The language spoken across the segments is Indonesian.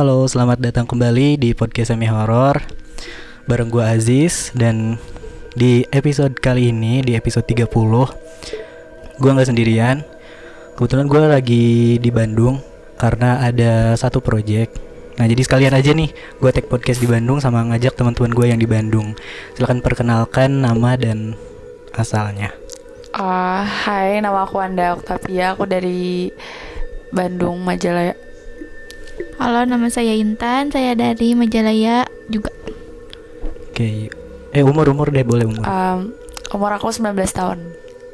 Halo, selamat datang kembali di podcast Semi Horor. Bareng gue Aziz Dan di episode kali ini, di episode 30 Gue nggak sendirian. Kebetulan gue lagi di Bandung Karena ada satu project. Nah jadi sekalian aja nih Gue take podcast di Bandung sama ngajak teman-teman gue yang di Bandung. Silahkan perkenalkan nama dan asalnya. Uh, hai, nama aku Anda Oktavia. Aku dari Bandung, Majalaya. Halo, nama saya Intan. Saya dari Majalaya juga. Oke Eh umur-umur deh boleh umur Um, umur aku 19 tahun.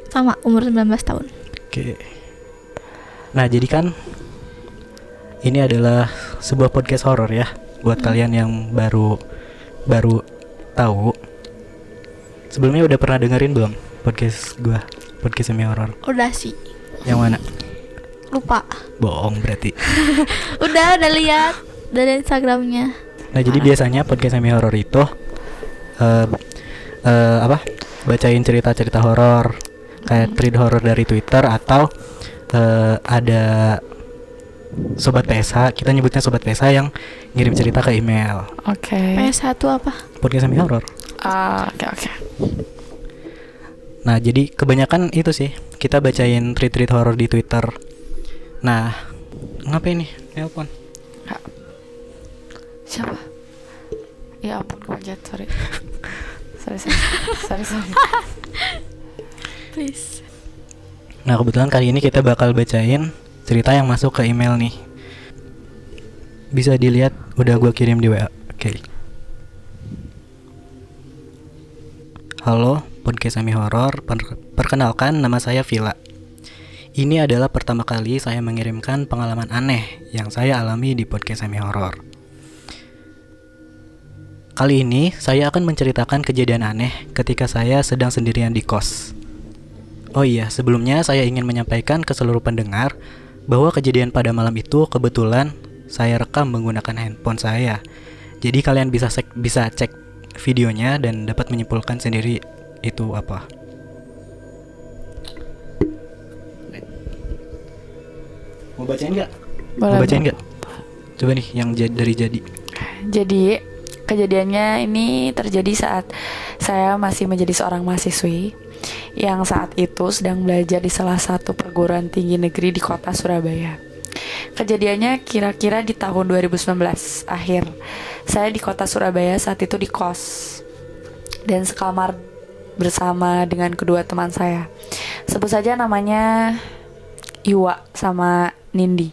Sama, umur 19 tahun. Oke. Nah, jadi kan ini adalah sebuah podcast horor ya buat kalian yang baru baru tahu. Sebelumnya udah pernah dengerin belum podcast gua, podcast semi horor? Udah sih. Yang mana? Lupa. Bohong berarti. Udah, udah lihat dari Instagramnya. Nah, jadi biasanya podcast semi horor itu eh eh, apa? Bacain cerita-cerita horor kayak thread horor dari Twitter atau eh, ada sobat PSH, kita nyebutnya sobat PSH yang ngirim cerita ke email. Oke. PS1 apa? Podcast semi horor. Ah, Oke, oke. Nah, jadi kebanyakan itu sih kita bacain tweet-tweet horor di Twitter. Nah, ngapain nih? Telepon. Nggak. Siapa? Ya ampun, kepencet. Sorry. sorry, sorry. sorry, sorry. Please. Nah, kebetulan kali ini kita bakal bacain cerita yang masuk ke email nih. Bisa dilihat udah gua kirim di WA. Oke. Halo, podcast Semi Horor. Per- Perkenalkan nama saya Vila. Ini adalah pertama kali saya mengirimkan pengalaman aneh yang saya alami di podcast Semi Horor. Kali ini saya akan menceritakan kejadian aneh ketika saya sedang sendirian di kos. Oh iya, sebelumnya saya ingin menyampaikan ke seluruh pendengar bahwa kejadian pada malam itu kebetulan saya rekam menggunakan handphone saya. Jadi kalian bisa cek bisa cek videonya dan dapat menyimpulkan sendiri itu apa. Mau bacain nggak? Mau bacain nggak? Coba nih yang jadi dari jadi. Jadi, kejadiannya ini terjadi saat saya masih menjadi seorang mahasiswi yang saat itu sedang belajar di salah satu perguruan tinggi negeri di kota Surabaya. Kejadiannya kira-kira di tahun 2019 akhir. Saya di kota Surabaya saat itu di kos dan sekamar bersama dengan kedua teman saya. Sebut saja namanya Iwa sama Nindi.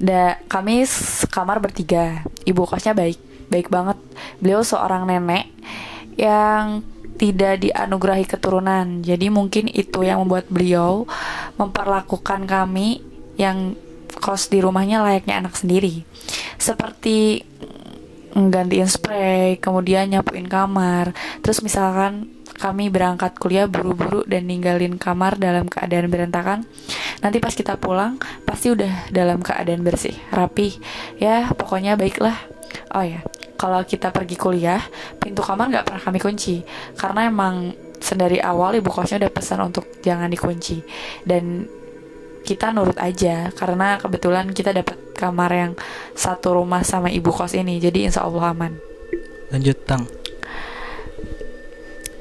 Da, kami sekamar bertiga. Ibu kosnya baik, baik banget. Beliau seorang nenek yang tidak dianugerahi keturunan. Jadi mungkin itu yang membuat beliau memperlakukan kami yang kos di rumahnya layaknya anak sendiri. Seperti nggantiin spray, kemudian nyapuin kamar. Terus misalkan kami berangkat kuliah buru-buru dan ninggalin kamar dalam keadaan berantakan. Nanti pas kita pulang pasti udah dalam keadaan bersih, rapi. Ya, pokoknya baiklah. Oh ya, kalau kita pergi kuliah, pintu kamar nggak pernah kami kunci karena emang sedari awal ibu kosnya udah pesan untuk jangan dikunci dan kita nurut aja karena kebetulan kita dapat kamar yang satu rumah sama ibu kos ini jadi insya Allah aman Lanjut tang.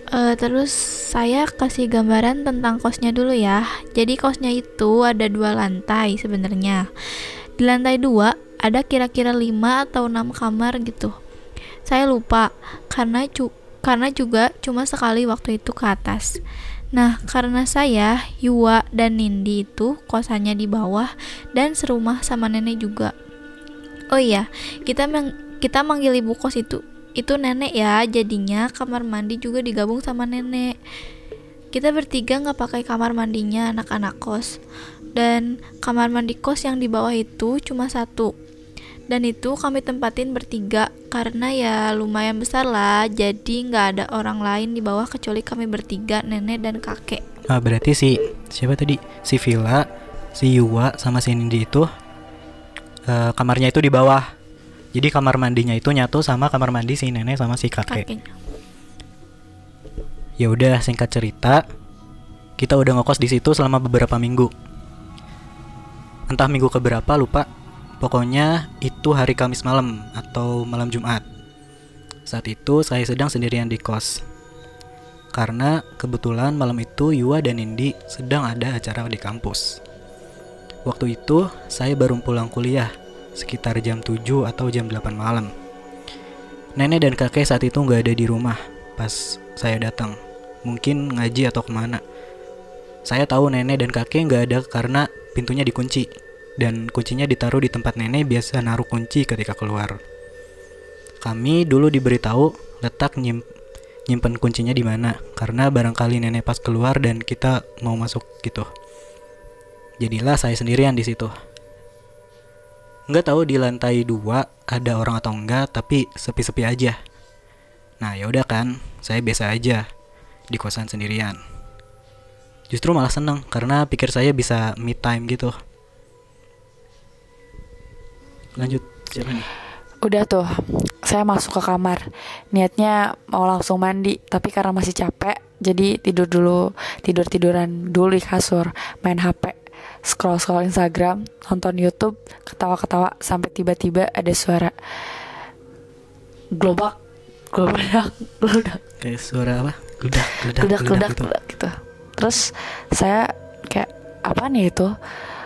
Eh, terus saya kasih gambaran tentang kosnya dulu ya. Jadi kosnya itu ada dua lantai sebenarnya. Di lantai dua ada kira-kira 5 atau 6 kamar gitu. Saya lupa karena cu karena juga cuma sekali waktu itu ke atas. Nah, karena saya, Yuwa, dan Nindi itu kosannya di bawah dan serumah sama nenek juga. Oh iya, kita mang- kita manggil ibu kos itu itu nenek ya, jadinya kamar mandi juga digabung sama nenek. Kita bertiga nggak pakai kamar mandinya anak-anak kos, dan kamar mandi kos yang di bawah itu cuma satu. Dan itu kami tempatin bertiga karena ya lumayan besar lah, jadi nggak ada orang lain di bawah kecuali kami bertiga, nenek dan kakek. Ah, berarti si siapa tadi? Si Villa, si Yuwa sama si Nindi itu eh, kamarnya itu di bawah. Jadi kamar mandinya itu nyatu sama kamar mandi si nenek sama si kakek. Kakeknya. Ya udah singkat cerita, kita udah ngekos di situ selama beberapa minggu. Entah minggu keberapa lupa. Pokoknya itu hari Kamis malam atau malam Jumat. Saat itu saya sedang sendirian di kos. Karena kebetulan malam itu Yua dan Indi sedang ada acara di kampus. Waktu itu saya baru pulang kuliah sekitar jam 7 atau jam 8 malam. Nenek dan kakek saat itu nggak ada di rumah pas saya datang. Mungkin ngaji atau ke mana. Saya tahu nenek dan kakek nggak ada karena pintunya dikunci dan kuncinya ditaruh di tempat nenek biasa naruh kunci ketika keluar. Kami dulu diberitahu letak nyim nyimpen kuncinya di mana karena barangkali nenek pas keluar dan kita mau masuk gitu. Jadilah saya sendirian di situ. Nggak tahu di lantai dua ada orang atau enggak, tapi sepi-sepi aja. Nah ya udah kan, saya biasa aja di kosan sendirian. Justru malah seneng karena pikir saya bisa me time gitu. Lanjut siapa nih? Udah tuh, saya masuk ke kamar. Niatnya mau langsung mandi, tapi karena masih capek, jadi tidur dulu, tidur-tiduran dulu di kasur, main HP, scroll-scroll Instagram, nonton YouTube, ketawa-ketawa sampai tiba-tiba ada suara globak, globak, globak, Kayak suara apa? Geledak, geledak, geledak, geledak, gitu. geledak gitu. Terus saya kayak apa nih itu?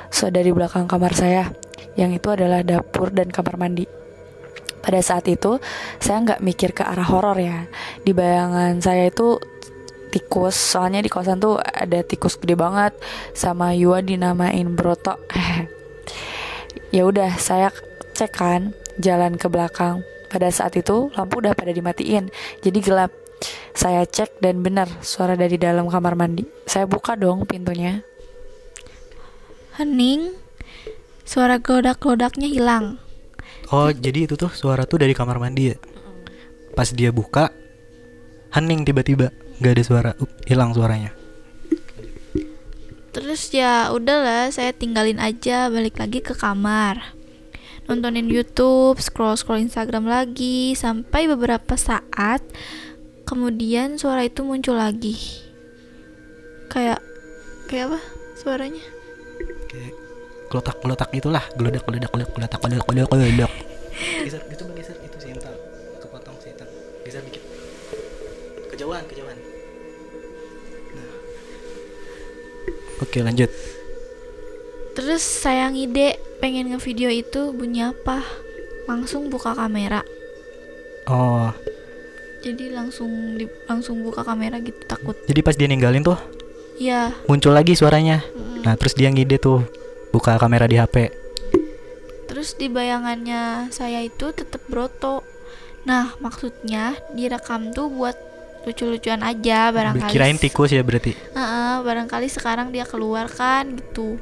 So dari belakang kamar saya, yang itu adalah dapur dan kamar mandi. Pada saat itu saya nggak mikir ke arah horor ya. Di bayangan saya itu tikus, soalnya di kosan tuh ada tikus gede banget sama Yua dinamain Broto. ya udah saya cek kan jalan ke belakang. Pada saat itu lampu udah pada dimatiin, jadi gelap. Saya cek dan benar suara dari dalam kamar mandi. Saya buka dong pintunya. Hening. Suara gelodak-gelodaknya hilang. Oh, jadi itu tuh suara tuh dari kamar mandi ya? Pas dia buka, hening tiba-tiba, nggak ada suara, uh, hilang suaranya. Terus ya udahlah, saya tinggalin aja balik lagi ke kamar. Nontonin YouTube, scroll-scroll Instagram lagi sampai beberapa saat kemudian suara itu muncul lagi. Kayak kayak apa suaranya? Kayak gelotak-gelotak itulah, gelodak, gelodak, gelodak, gelotak, gelodak, gelodak, gelodak. Geser, itu geser, itu si Intan, kepotong si Intan, geser dikit. Kejauhan, kejauhan. Oke lanjut. Terus saya ngide pengen ngevideo itu bunyi apa? Langsung buka kamera. Oh, Jadi langsung di, langsung buka kamera gitu takut. jadi pas dia ninggalin tuh Ya, muncul lagi suaranya. mm. Nah terus dia ngide tuh buka kamera di HP. terus di bayangannya saya itu tetap broto. Nah, maksudnya direkam tuh buat lucu-lucuan aja barangkali. Kirain tikus ya berarti. Heeh, barangkali sekarang dia keluar kan gitu.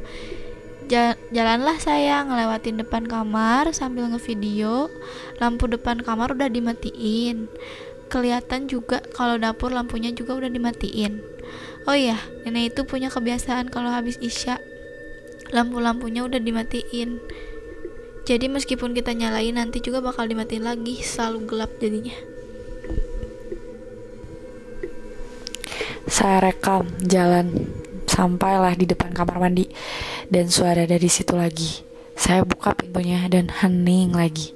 Ja- jalanlah saya ngelewatin depan kamar sambil ngevideo. Lampu depan kamar udah dimatiin. Kelihatan juga kalau dapur lampunya juga udah dimatiin. Oh iya, nenek itu punya kebiasaan kalau habis isya lampu-lampunya udah dimatiin. Jadi meskipun kita nyalain nanti juga bakal dimatiin lagi, selalu gelap jadinya. Saya rekam jalan sampailah di depan kamar mandi dan suara dari situ lagi. Saya buka pintunya dan hening lagi.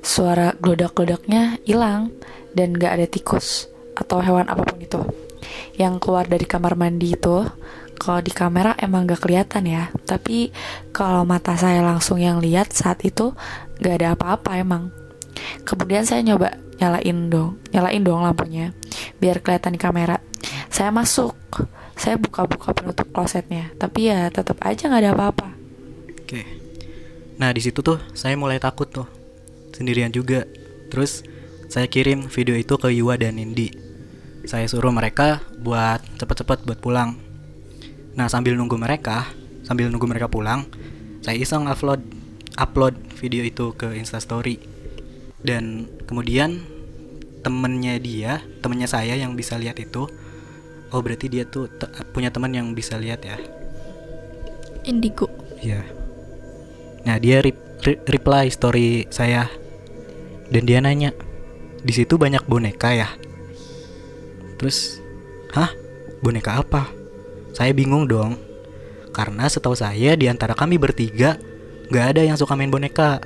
Suara gelodak-gelodaknya hilang dan gak ada tikus atau hewan apa pun itu. Yang keluar dari kamar mandi itu kalau di kamera emang gak kelihatan ya Tapi kalau mata saya langsung yang lihat saat itu gak ada apa-apa emang Kemudian saya nyoba nyalain dong Nyalain dong lampunya Biar kelihatan di kamera Saya masuk Saya buka-buka penutup klosetnya Tapi ya tetap aja gak ada apa-apa Oke. Nah di situ tuh saya mulai takut tuh sendirian juga. Terus saya kirim video itu ke Yua dan Nindi. Saya suruh mereka buat cepet-cepet buat pulang. Nah sambil nunggu mereka, sambil nunggu mereka pulang, saya iseng upload upload video itu ke Instastory. Dan kemudian temennya dia, temennya saya yang bisa lihat itu, oh berarti dia tuh te- punya teman yang bisa lihat ya. Indigo. Iya. Nah dia re- re- reply story saya dan dia nanya di situ banyak boneka ya. Terus, hah boneka apa? Saya bingung dong karena setahu saya di antara kami bertiga nggak ada yang suka main boneka.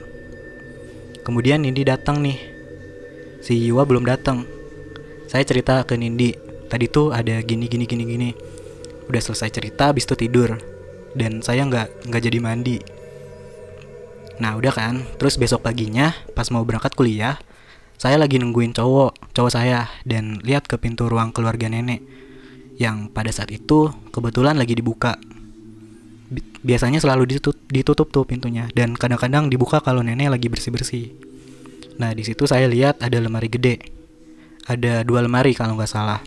Kemudian Nindi datang nih. Si Iwa belum datang. Saya cerita ke Nindi, tadi tuh ada gini gini gini gini. Udah selesai cerita, habis itu tidur. Dan saya nggak nggak jadi mandi. Nah udah kan, terus besok paginya pas mau berangkat kuliah, saya lagi nungguin cowok, cowok saya, dan lihat ke pintu ruang keluarga nenek, yang pada saat itu kebetulan lagi dibuka. Bi- Biasanya selalu ditutup, ditutup tuh pintunya, dan kadang-kadang dibuka kalau nenek lagi bersih-bersih. Nah di situ saya lihat ada lemari gede, ada dua lemari kalau nggak salah.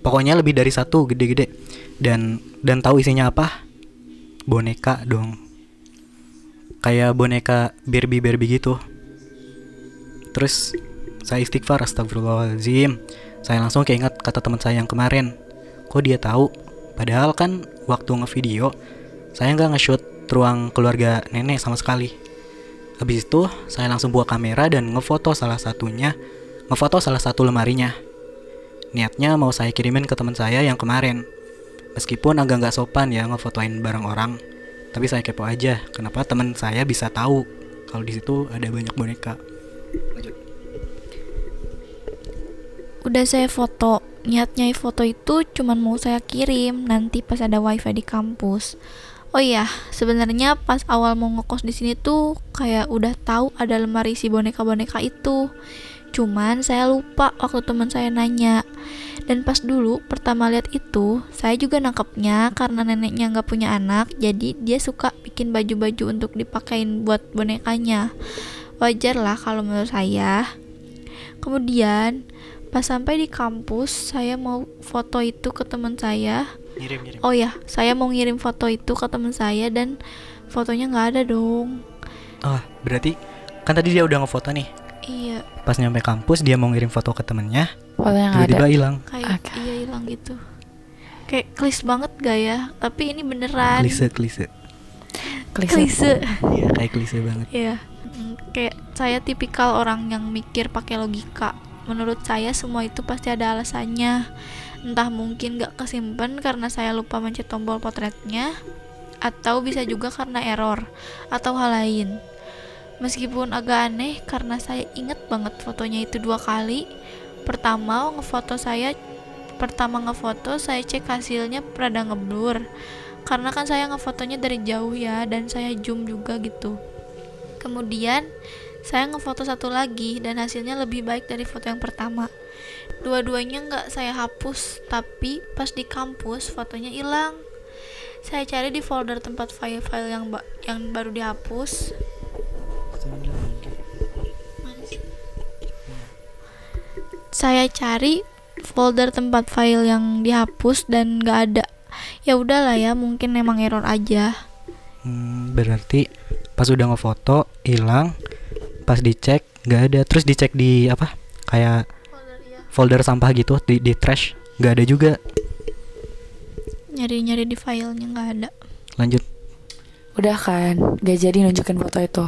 Pokoknya lebih dari satu gede-gede, dan dan tahu isinya apa? Boneka dong, kayak boneka Barbie Barbie gitu. Terus saya istighfar astagfirullahaladzim Saya langsung keinget kata teman saya yang kemarin Kok dia tahu? Padahal kan waktu ngevideo Saya nggak nge-shoot ruang keluarga nenek sama sekali Habis itu saya langsung buka kamera dan ngefoto salah satunya Ngefoto salah satu lemarinya Niatnya mau saya kirimin ke teman saya yang kemarin Meskipun agak nggak sopan ya ngefotoin barang orang Tapi saya kepo aja Kenapa teman saya bisa tahu Kalau di situ ada banyak boneka. Udah saya foto. Niatnya foto itu cuman mau saya kirim nanti pas ada wifi di kampus. Oh iya, sebenarnya pas awal mau ngekos di sini tuh kayak udah tahu ada lemari si boneka-boneka itu. Cuman saya lupa waktu teman saya nanya. Dan pas dulu pertama lihat itu, saya juga nangkepnya karena neneknya nggak punya anak, jadi dia suka bikin baju-baju untuk dipakein buat bonekanya. Wajar lah kalau menurut saya. Kemudian pas sampai di kampus, saya mau foto itu ke teman saya. Ngirim, ngirim. Oh ya, saya mau ngirim foto itu ke teman saya dan fotonya nggak ada dong. Ah, berarti kan tadi dia udah ngefoto nih. Iya, Pas nyampe kampus dia mau ngirim foto ke temennya, Fotonya nggak ada. tiba-tiba hilang. kayak iya hilang gitu. Kayak klis banget gak ya? Tapi ini beneran. Klise, klise. Klise. Klise. Iya, kayak klise banget. Iya. Mm, Kayak saya tipikal orang yang mikir pakai logika. Menurut saya semua itu pasti ada alasannya. Entah mungkin gak kesimpan karena saya lupa mencet tombol potretnya, atau bisa juga karena error atau hal lain. Meskipun agak aneh karena saya inget banget fotonya itu dua kali. Pertama ngefoto saya, pertama ngefoto saya cek hasilnya rada ngeblur. Karena kan saya ngefotonya dari jauh ya dan saya zoom juga gitu. Kemudian saya ngefoto satu lagi dan hasilnya lebih baik dari foto yang pertama. Dua-duanya nggak saya hapus, tapi pas di kampus fotonya hilang. Saya cari di folder tempat file-file yang ba- yang baru dihapus. Saya cari folder tempat file yang dihapus dan nggak ada. Ya udahlah ya, mungkin emang error aja. Hmm, berarti pas udah ngefoto hilang, pas dicek nggak ada. Terus dicek di apa? Kayak folder sampah gitu di, di trash nggak ada juga. Nyari-nyari di filenya nggak ada. Lanjut. Udah kan, gak jadi nunjukin foto itu.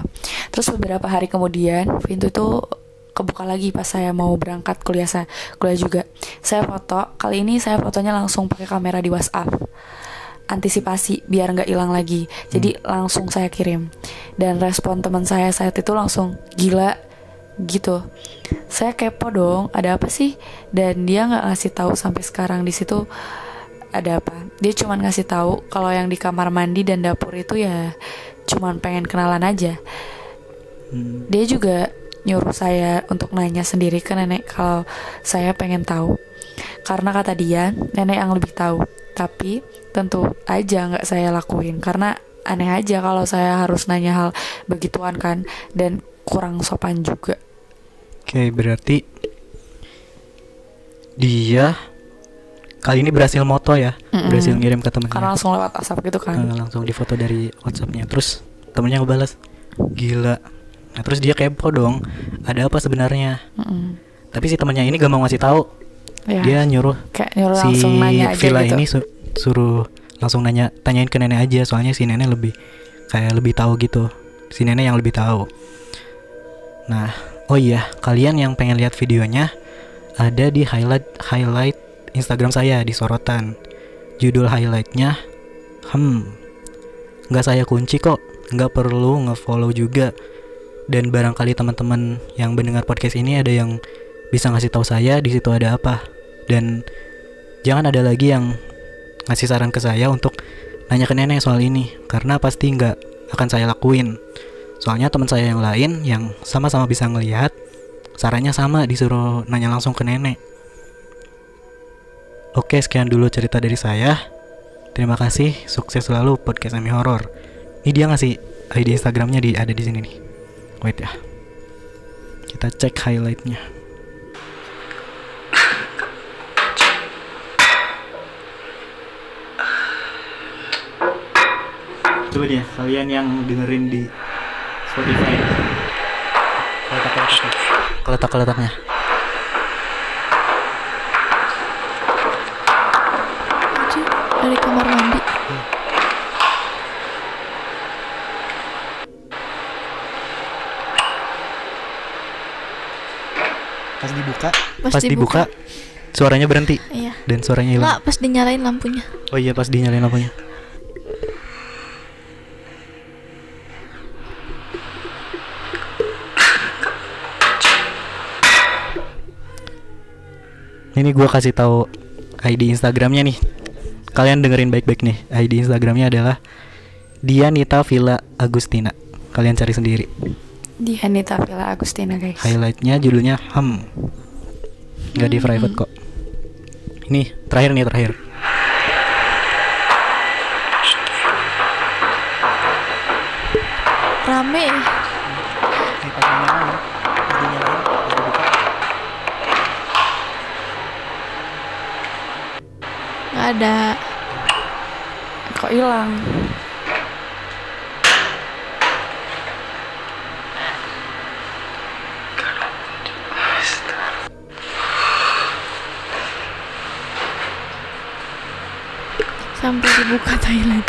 Terus beberapa hari kemudian, pintu itu kebuka lagi pas saya mau berangkat kuliah saya kuliah juga. Saya foto, kali ini saya fotonya langsung pakai kamera di WhatsApp. Antisipasi biar nggak hilang lagi. Jadi langsung saya kirim. Dan respon teman saya saat itu langsung gila gitu. Saya kepo dong, ada apa sih? Dan dia nggak ngasih tahu sampai sekarang di situ ada apa dia cuman ngasih tahu kalau yang di kamar mandi dan dapur itu ya cuman pengen kenalan aja Hmm, dia juga nyuruh saya untuk nanya sendiri ke nenek kalau saya pengen tahu karena kata dia nenek yang lebih tahu tapi tentu aja nggak saya lakuin karena aneh aja kalau saya harus nanya hal begituan kan dan kurang sopan juga Oke, berarti dia kali ini berhasil moto ya, Mm-mm. berhasil ngirim ke temennya. karena langsung lewat asap gitu kan Eh, langsung difoto dari WhatsAppnya. Terus temennya ngebalas, gila. Nah terus dia kepo dong, ada apa sebenarnya? Mm-mm. Tapi si temennya ini gak mau ngasih tahu. ya Dia nyuruh kayak nyuruh si nanya villa gitu. ini su- suruh langsung nanya tanyain ke nenek aja soalnya si nenek lebih kayak lebih tahu gitu. Si nenek yang lebih tahu. Nah oh iya kalian yang pengen lihat videonya ada di highlight highlight Instagram saya di sorotan. Judul highlightnya hmm nggak saya kunci kok. Nggak perlu ngefollow juga dan barangkali teman-teman yang mendengar podcast ini ada yang bisa ngasih tahu saya di situ ada apa. Dan jangan ada lagi yang ngasih saran ke saya untuk nanya ke nenek soal ini karena pasti nggak akan saya lakuin. Soalnya teman saya yang lain yang sama-sama bisa ngelihat sarannya sama disuruh nanya langsung ke nenek. Oke sekian dulu cerita dari saya. Terima kasih sukses selalu podcast Semi Horror. Ini dia ngasih ID Instagramnya di ada di sini nih wait ya. Kita cek highlightnya. Coba dia kalian yang dengerin di Spotify. Keletak-keletaknya. Dari kamar mandi pas dibuka Pas pas, dibuka, suaranya berhenti. Iya. Dan suaranya hilang. Nggak pas dinyalain lampunya. Oh iya pas dinyalain lampunya. Ini gua kasih tahu ID Instagramnya nih. Kalian dengerin baik-baik nih. ID Instagramnya adalah Dianita Villa Agustina. Kalian cari sendiri. Di Anita Villa Agustina guys. highlightnya judulnya Ham nggak di private kok. Ini terakhir nih terakhir. Rame. Nggak ada. Kok hilang? Sampai dibuka Thailand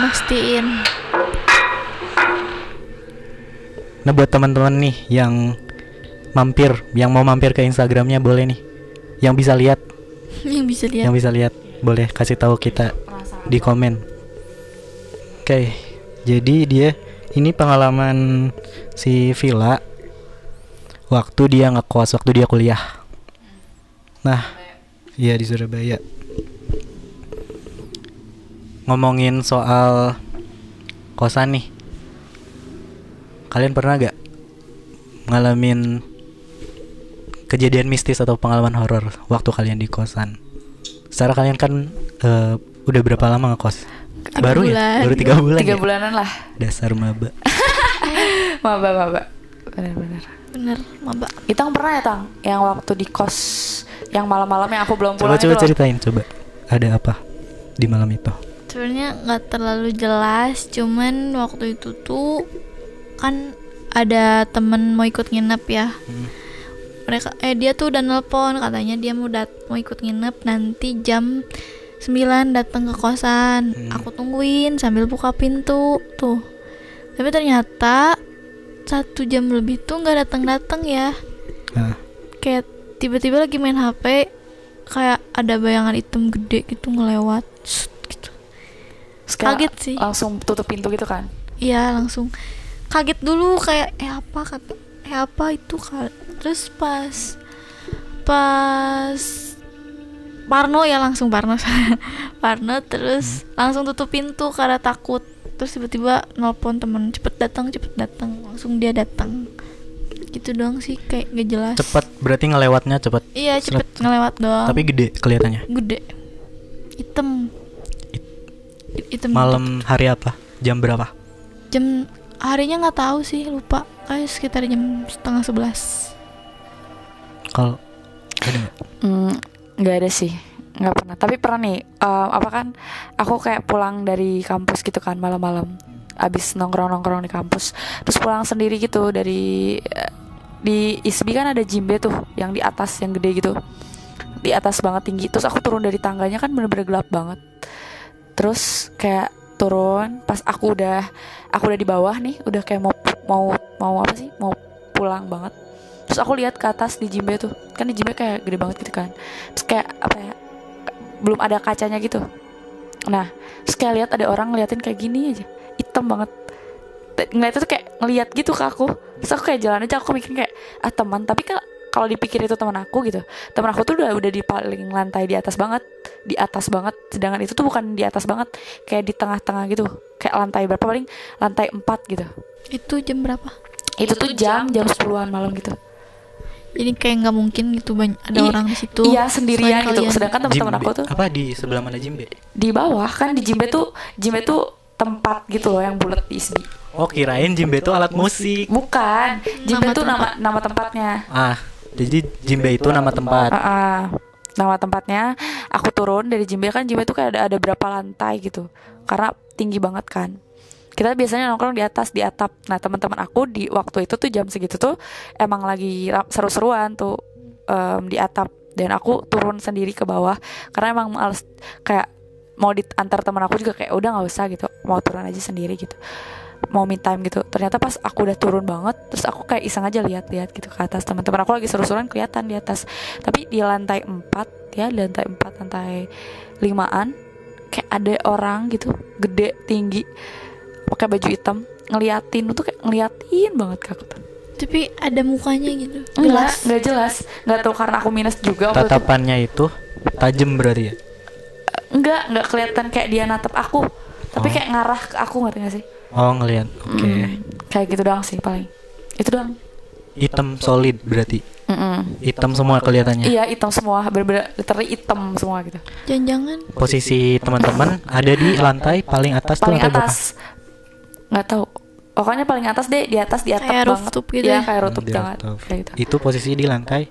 mastiin. Nah buat teman-teman nih yang mampir, yang mau mampir ke Instagramnya boleh nih, yang bisa lihat, yang bisa lihat. Yang bisa lihat boleh kasih tahu kita di komen. Oke, jadi dia ini pengalaman si Villa. Waktu dia ngekos, waktu dia kuliah. Nah, iya di Surabaya. Ngomongin soal kosan nih, kalian pernah gak ngalamin kejadian mistis atau pengalaman horor waktu kalian di kosan? Secara kalian kan eh, udah berapa lama ngekos? Baru bulan. ya? Baru tiga bulan Tiga ya? bulanan lah. Dasar maba. Maba maba. Benar-benar. Bener maba Itang pernah ya Tang? Yang waktu di kos yang malam-malamnya aku belum pulang Coba coba loh. ceritain coba. Ada apa di malam itu? sebenarnya nggak terlalu jelas cuman waktu itu tuh kan ada temen mau ikut nginep ya Hmm. mereka eh dia tuh udah nelpon katanya dia mau dat mau ikut nginep nanti jam 9 datang ke kosan Hmm. aku tungguin sambil buka pintu tuh tapi ternyata satu jam lebih tuh nggak datang datang ya. Nah, kayak tiba-tiba lagi main HP kayak ada bayangan hitam gede gitu ngelewat gitu. Kaget sih. Langsung tutup pintu gitu kan. Iya langsung. Kaget dulu kayak eh apa kata eh apa itu? Kal terus pas pas Parno ya langsung Parno. Parno terus langsung tutup pintu karena takut terus tiba-tiba nelpon temen cepet datang cepet datang langsung dia datang gitu doang sih kayak gak jelas cepat berarti ngelewatnya cepat. iya cepet Seret. ngelewat doang Tapi gede kelihatannya. gede hitam hitam Malam hari apa? Jam berapa? jam harinya nggak tahu sih lupa kayak sekitar jam setengah sebelas Kalau ada nggak? Hmm, nggak ada sih nggak pernah. Tapi pernah nih eh, apa kan aku kayak pulang dari kampus gitu kan malam-malam. Abis nongkrong-nongkrong di kampus. Terus pulang sendiri gitu dari di ISBI kan ada jimbe tuh yang di atas yang gede gitu. Di atas banget tinggi. Terus aku turun dari tangganya kan bener-bener gelap banget. Terus kayak turun pas aku udah aku udah di bawah nih udah kayak mau mau mau apa sih mau pulang banget. Terus aku lihat ke atas di jimbe tuh. Kan di jimbe kayak gede banget gitu kan. Terus kayak apa ya belum ada kacanya gitu. Nah kayak lihat ada orang ngeliatin kayak gini aja. Hitam banget. T- ngeliatnya tuh kayak ngeliat gitu ke aku. Terus aku kayak jalan aja aku mikir kayak ah teman. Tapi kan kalau dipikir itu teman aku gitu. Teman aku tuh udah udah di paling lantai di atas banget. Di atas banget. Sedangkan itu tuh bukan di atas banget. Kayak di tengah-tengah gitu. Kayak lantai berapa paling? Lantai 4 gitu. Itu jam berapa? itu tuh jam jam. 10-an malam gitu Jadi kayak nggak mungkin gitu banyak ada I- orang di situ. iya sendirian gitu kalian. sedangkan teman-teman aku tuh apa di sebelah mana Jimbe? di bawah kan di Jimbe tuh Jimbe tuh tempat gitu loh yang bulat di ISBI Oh kirain Jimbe itu alat musik. bukan Jimbe Nama tuh nama tempat. nama tempatnya Ah, jadi Jimbe itu nama tempat. Ah, ah. nama tempatnya aku turun dari Jimbe kan Jimbe tuh kayak ada ada berapa lantai gitu karena tinggi banget kan kita biasanya nongkrong di atas di atap. Nah teman-teman aku di waktu itu tuh jam segitu tuh emang lagi seru-seruan tuh em, di atap. Dan aku turun sendiri ke bawah karena emang males kayak mau diantar teman aku juga kayak udah nggak usah gitu. Mau turun aja sendiri gitu. Mau me time gitu. Ternyata pas aku udah turun banget terus aku kayak iseng aja lihat-lihat gitu ke atas. Teman-teman aku lagi seru-seruan kelihatan di atas. Tapi di lantai 4 ya di lantai 4 lantai limaan kayak ada orang gitu gede tinggi pakai baju hitam ngeliatin tuh kayak ngeliatin banget ke aku tuh Tapi ada mukanya gitu. enggak Jelas. nggak jelas nggak tahu karena aku minus juga. Tatapannya itu tajam berarti ya. enggak nggak kelihatan kayak dia natap aku tapi Oh. kayak ngarah ke aku ngerti gak sih Oh ngeliat. Oke. Hmm, kayak gitu doang sih paling itu doang Hitam solid berarti. Hitam semua kelihatannya. Iya hitam semua, bener-bener literally hitam semua gitu. Jangan-jangan Posisi teman-teman ada di lantai paling atas tuh Paling lantai berapa? Nggak tahu. Pokoknya paling atas deh, di atas di atap Kayak banget. rooftop gitu Iya ya? kayak rooftop atas. kayak gitu. Itu posisi di lantai.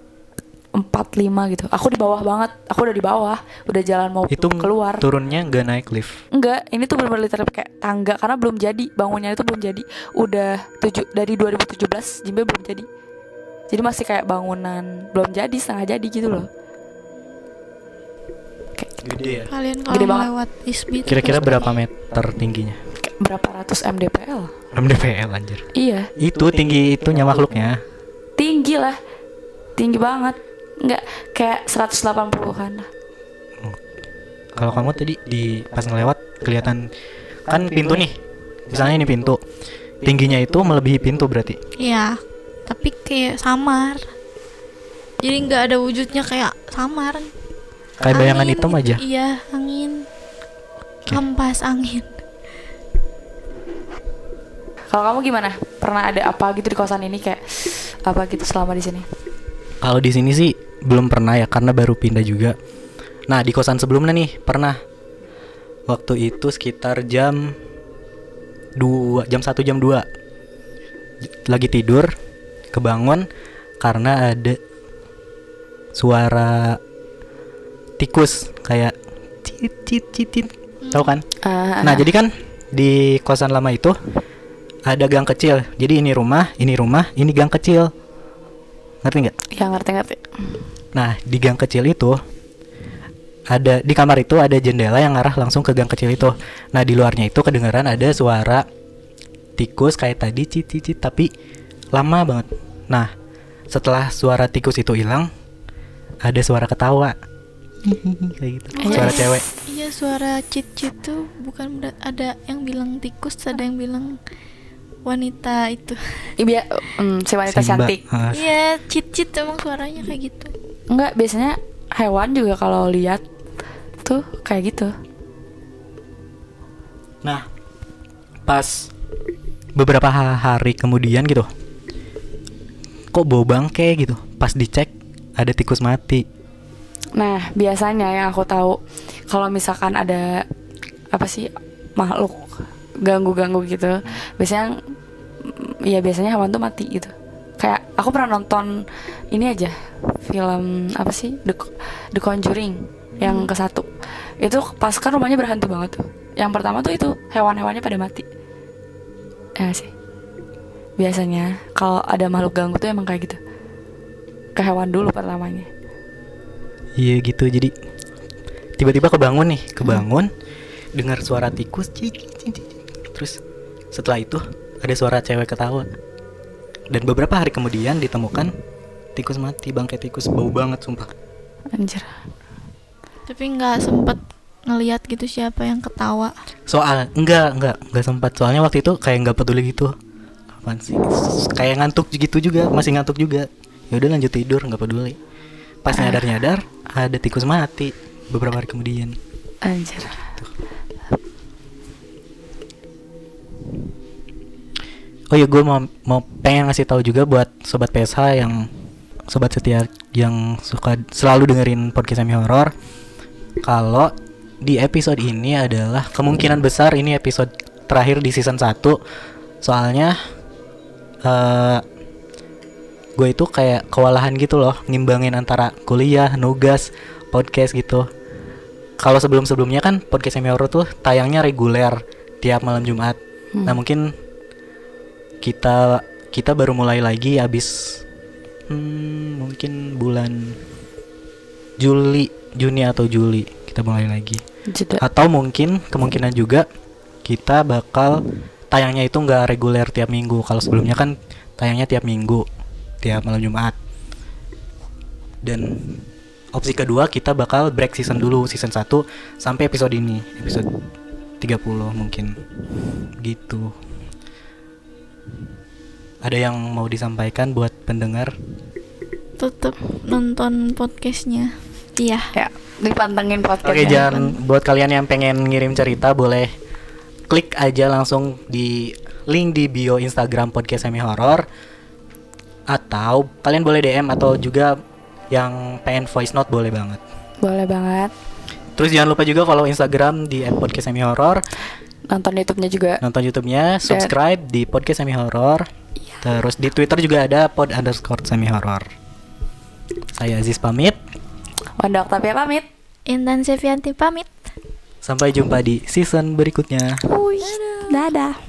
Empat lima gitu. Aku di bawah banget. Aku udah di bawah, udah jalan mau Itu keluar. turunnya nggak naik lift. Enggak, ini tuh literally kayak tangga karena belum jadi bangunnya itu belum jadi. Udah tujuh dari 2017 Jimbe belum jadi. Jadi masih kayak bangunan belum jadi setengah jadi gitu loh. Kayak Gede ya. kalian Gede kalau banget. lewat ISBI Kira-kira berapa meter tingginya? Berapa ratus mdpl? MDPL anjir. Iya, Itu tinggi itunya makhluknya. tinggi lah, tinggi banget. Enggak kayak 180-an lah. Kalau kamu tadi di pas ngelewat kelihatan kan pintu nih. Misalnya ini pintu. Tingginya itu melebihi pintu berarti. Iya, tapi kayak samar. Jadi nggak ada wujudnya kayak samar. Kayak bayangan Angin hitam gitu. aja. Iya, angin. Kampas angin. Kalau kamu gimana? Pernah ada apa gitu di kosan ini kayak apa gitu selama di sini? Kalau di sini sih belum pernah ya karena baru pindah juga. Nah, di kosan sebelumnya nih pernah. Waktu itu sekitar jam 2, jam 1 jam 2. J- Lagi tidur, kebangun karena ada suara tikus kayak cit cit cit cit. Tahu kan? Ah, Nah, jadi kan di kosan lama itu ada gang kecil. Jadi ini rumah, ini rumah, ini gang kecil. Ngerti nggak? ya ngerti-ngerti. Nah, di gang kecil itu ada di kamar itu ada jendela yang arah langsung ke gang kecil itu. Nah, di luarnya itu kedengaran ada suara tikus kayak tadi cit cit cit, tapi lama banget. Nah, setelah suara tikus itu hilang, ada suara ketawa. kayak gitu. Suara Yes. cewek. Iya, suara cit-cit tuh bukan ada yang bilang tikus, ada yang bilang wanita itu. Iya, mm, si wanita Simba. cantik. Iya, cit-cit emang suaranya kayak gitu. Enggak, biasanya hewan juga kalau lihat tuh kayak gitu. Nah, pas beberapa ha- hari kemudian gitu, kok bau bangke gitu. Pas dicek ada tikus mati. Nah, biasanya yang aku tahu kalau misalkan ada apa sih makhluk ganggu-ganggu gitu, biasanya ya biasanya hewan tuh mati gitu. Kayak aku pernah nonton ini aja film apa sih The, The Conjuring yang ke satu. Itu pas kan rumahnya berhantu banget tuh. Yang pertama tuh itu hewan-hewannya pada mati. Ya sih. Biasanya kalau ada makhluk ganggu tuh emang kayak gitu. Ke hewan dulu pertamanya. Iya gitu. Jadi tiba-tiba kebangun nih, kebangun dengar suara tikus. cik. Terus setelah itu ada suara cewek ketawa. Dan beberapa hari kemudian ditemukan tikus mati, bangkai tikus bau banget sumpah. Anjir. Tapi nggak sempet ngeliat gitu siapa yang ketawa. Soal enggak enggak enggak sempat soalnya waktu itu kayak nggak peduli gitu. Apaan sih? Kayak ngantuk gitu juga, masih ngantuk juga. Ya udah lanjut tidur nggak peduli. Pas nyadar nyadar ada tikus mati beberapa hari kemudian. Anjir. Oh ya gue mau mau pengen ngasih tahu juga buat sobat PSH yang sobat setia yang suka selalu dengerin podcast semi horor kalau di episode ini adalah kemungkinan besar ini episode terakhir di season 1 soalnya eh gue itu kayak kewalahan gitu loh ngimbangin antara kuliah, nugas, podcast gitu. Kalau sebelum-sebelumnya kan podcast semi horor tuh tayangnya reguler tiap malam Jumat. Hmm. Nah, mungkin kita kita baru mulai lagi habis hmm, mungkin bulan Juli, Juni atau Juli kita mulai lagi. Jeda. Atau mungkin kemungkinan juga kita bakal tayangnya itu nggak reguler tiap minggu. Kalau sebelumnya kan tayangnya tiap minggu, tiap malam Jumat. Dan opsi kedua kita bakal break season dulu, season 1 sampai episode ini, episode 30 mungkin. Gitu. Ada yang mau disampaikan buat pendengar? Tetep nonton podcastnya. Iya. Ya, dipantengin podcast. Oke, jangan buat kalian yang pengen ngirim cerita boleh klik aja langsung di link di bio Instagram podcast semi horror atau kalian boleh DM atau juga yang pengen voice note boleh banget. Boleh banget. Terus jangan lupa juga follow Instagram di @podcast semi horror, Nonton YouTube-nya juga. nonton YouTube-nya, subscribe di podcast semi horror. Terus di Twitter juga ada pod underscore semi horror. Saya Aziz pamit. Wanda Octavia pamit. Intan Sevianti pamit. Sampai jumpa di season berikutnya. Uy, dadah.